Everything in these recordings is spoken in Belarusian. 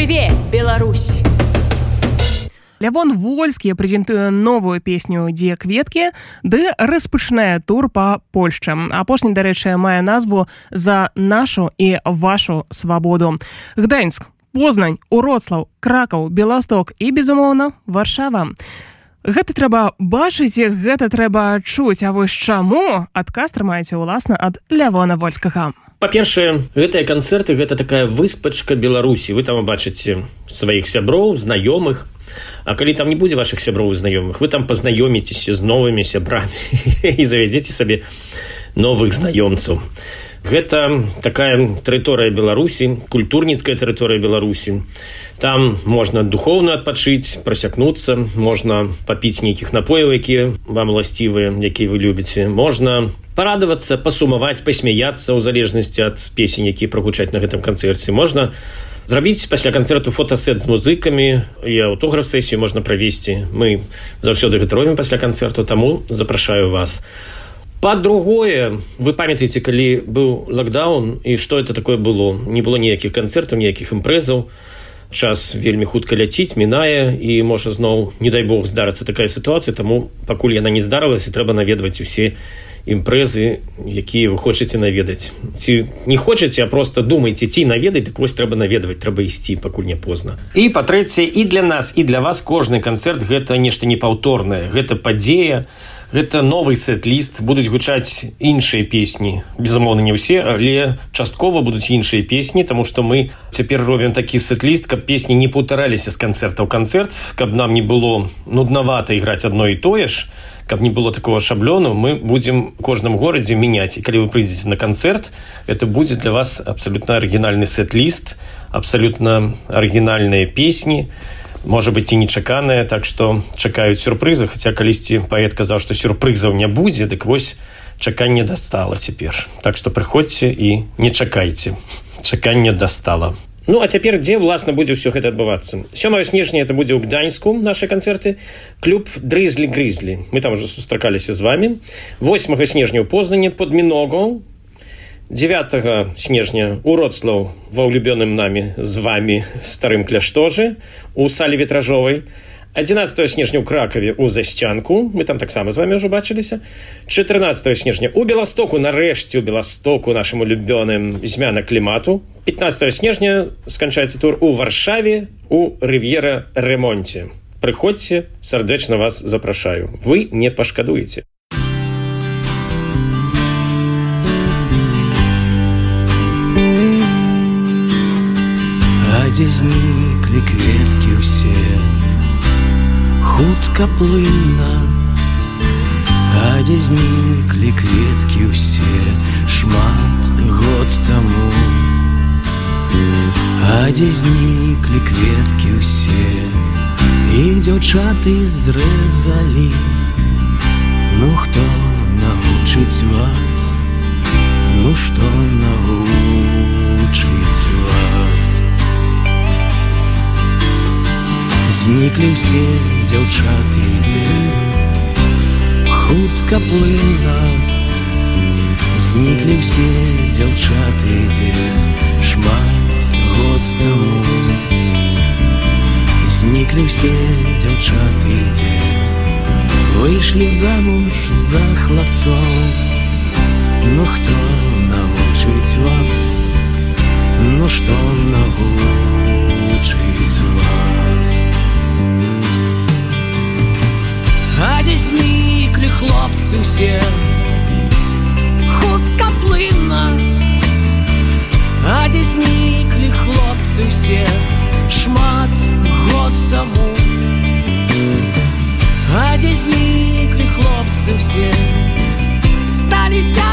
Жыве Беларусь! Лявон вольскі прэзентуе новую песню дзе кветкі ды распачынае тур па Польшчы. Апошні дарэчы мае назву за нашу і вашу свабоду гданьск познань уроцлаў кракаў беласток і безумоўна варшава гэта трэба бачыць гэта трэба чуць А вось чаму? Адказ трымаеце ўласна ад лявона вольскага. Па-першае гэтыя канцэрты гэта такая выспачка беларусі. Вы там бачыце сваіх сяброў знаёмых. А калі там не будзе ваших сяброў знаёмых вы там пазнаёміцеся з новымі сябрамі і завядзеце сабе новых знаёмцаў гэта такая тэрыторыя беларусі культурніцкая тэрыторыя беларусі. Там можна духоўна адпачыць прасякнуцца можна папіць нейкіх напояў якія вам уласцівыя якія вы любіце. Можна парадавацца пасумаваць пасмяяцца ў залежнасці ад песень якія прагучаць на гэтым канцэрце. Можна зрабіць пасля канцэрту фотасет з музыкамі і аўтограф сесію можна правесці. Мы заўсёды гэта робім пасля канцэрту таму запрашаю вас па-другое вы памятаеце калі быў лакдаун і што это такое было? Не было ніякіх канцэртаў ніякіх імпрэзаў час вельмі хутка ляціць мінае і можа зноў не дай бог здарыцца такая сітуацыя. Таму пакуль яна не здарылася трэба наведваць усе імпрэзы якія вы хочаце наведаць. Ці не хочаце а просто думаеце ці наведаць так вось трэба наведваць трэба ісці пакуль не позна. І па-трэцяе і для нас і для вас кожны канцэрт гэта нешта непаўторнае гэта падзея гэта новый сет-ліст будуць гучаць іншыя песні. Безумоўна не ўсе але часткова будуць іншыя песні тому что мы цяпер робім такі сет-ліст каб песні не паўтараліся з канцэрта ў канцэрт каб нам не было нуднавата іграць адно і тое ж каб не было такого шаблёну мы будем кожным горадзе мяняць. І калі вы прыйдзеце на канцэрт это будзе для вас абсалютна арыгінальны сет-ліст абсалютна арыгінальныя песні можа быть і нечаканая так что чакаюць сюрпрызы хотя калісьці паэт казаў что сюрпрызаў не будзе дык вось чаканне дастала цяпер так что прыходзьце і не чакайце чаканне дастала Ну а цяпер дзе ўласна будзе ўсё гэта адбывацца сёмае снежня это будзе ў гданьску нашы канцэрты клуб дрызлі грызлі мы там уже сустракаліся з вами. 8 снежня ў познані под міногу 9 снежня уроцлаў ва ўлюбёным нами з вами старым кляштожы у сале ветражовай 11 снежня ў кракаве у засцянку мы там таксама з вами ўжо бачыліся 14 снежня у беластоку нарэшце у беластоку нашаму любёным змяна клімату 15 снежня сканчаецца тур у варшаве у рыв'ера ремонце прыходзьце сардэчна вас запрашаю вы не пашкадуеце дзе зніклі кветкі ўсе хутка плынна А дзе зніклі кветкі ўсе шмат год таму А дзе зніклі кветкі ўсе іх дзяўчаты зрэзалі Ну хто навучыць вас? Ну што Зніклі ўсе дзяўчаты ідзе хутка плынна. Зніклі ўсе дзяўчаты ідзе шмат год таму. Зніклі ўсе дзяўчаты ідзе Выйшлі замуж за хлапцоў. Ну хто навучыць вас? Ну што навучыць вас хлопцы ўсе хутка плынна А дзе зніклі хлопцы ўсе шмат год таму А дзе зніклі хлопцы ўсе сталіся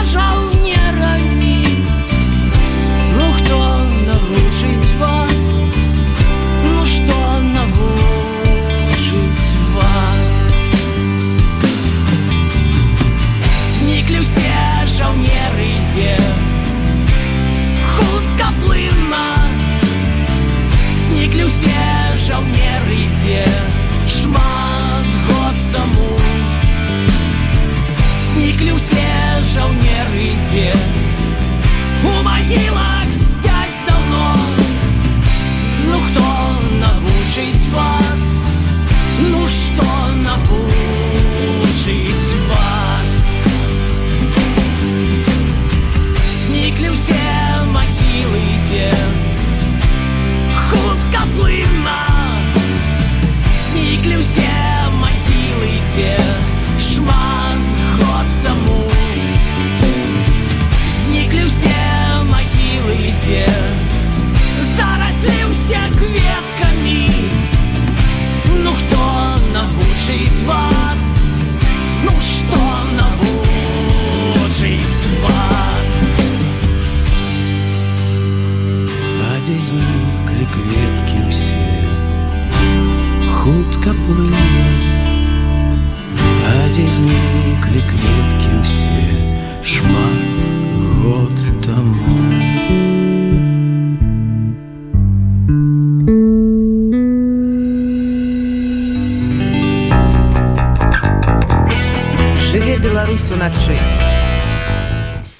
все могилы те Хутка плынна Сникли все могилы те Шмат ход тому. Сникли все могилы те Заросли все кветками. Ну кто навучить вас? Ну что навучить вас? Кветкі ўсе хутка плылі А дзе зніклі кветкі ўсе шмат год таму Жыве Беларусь уначы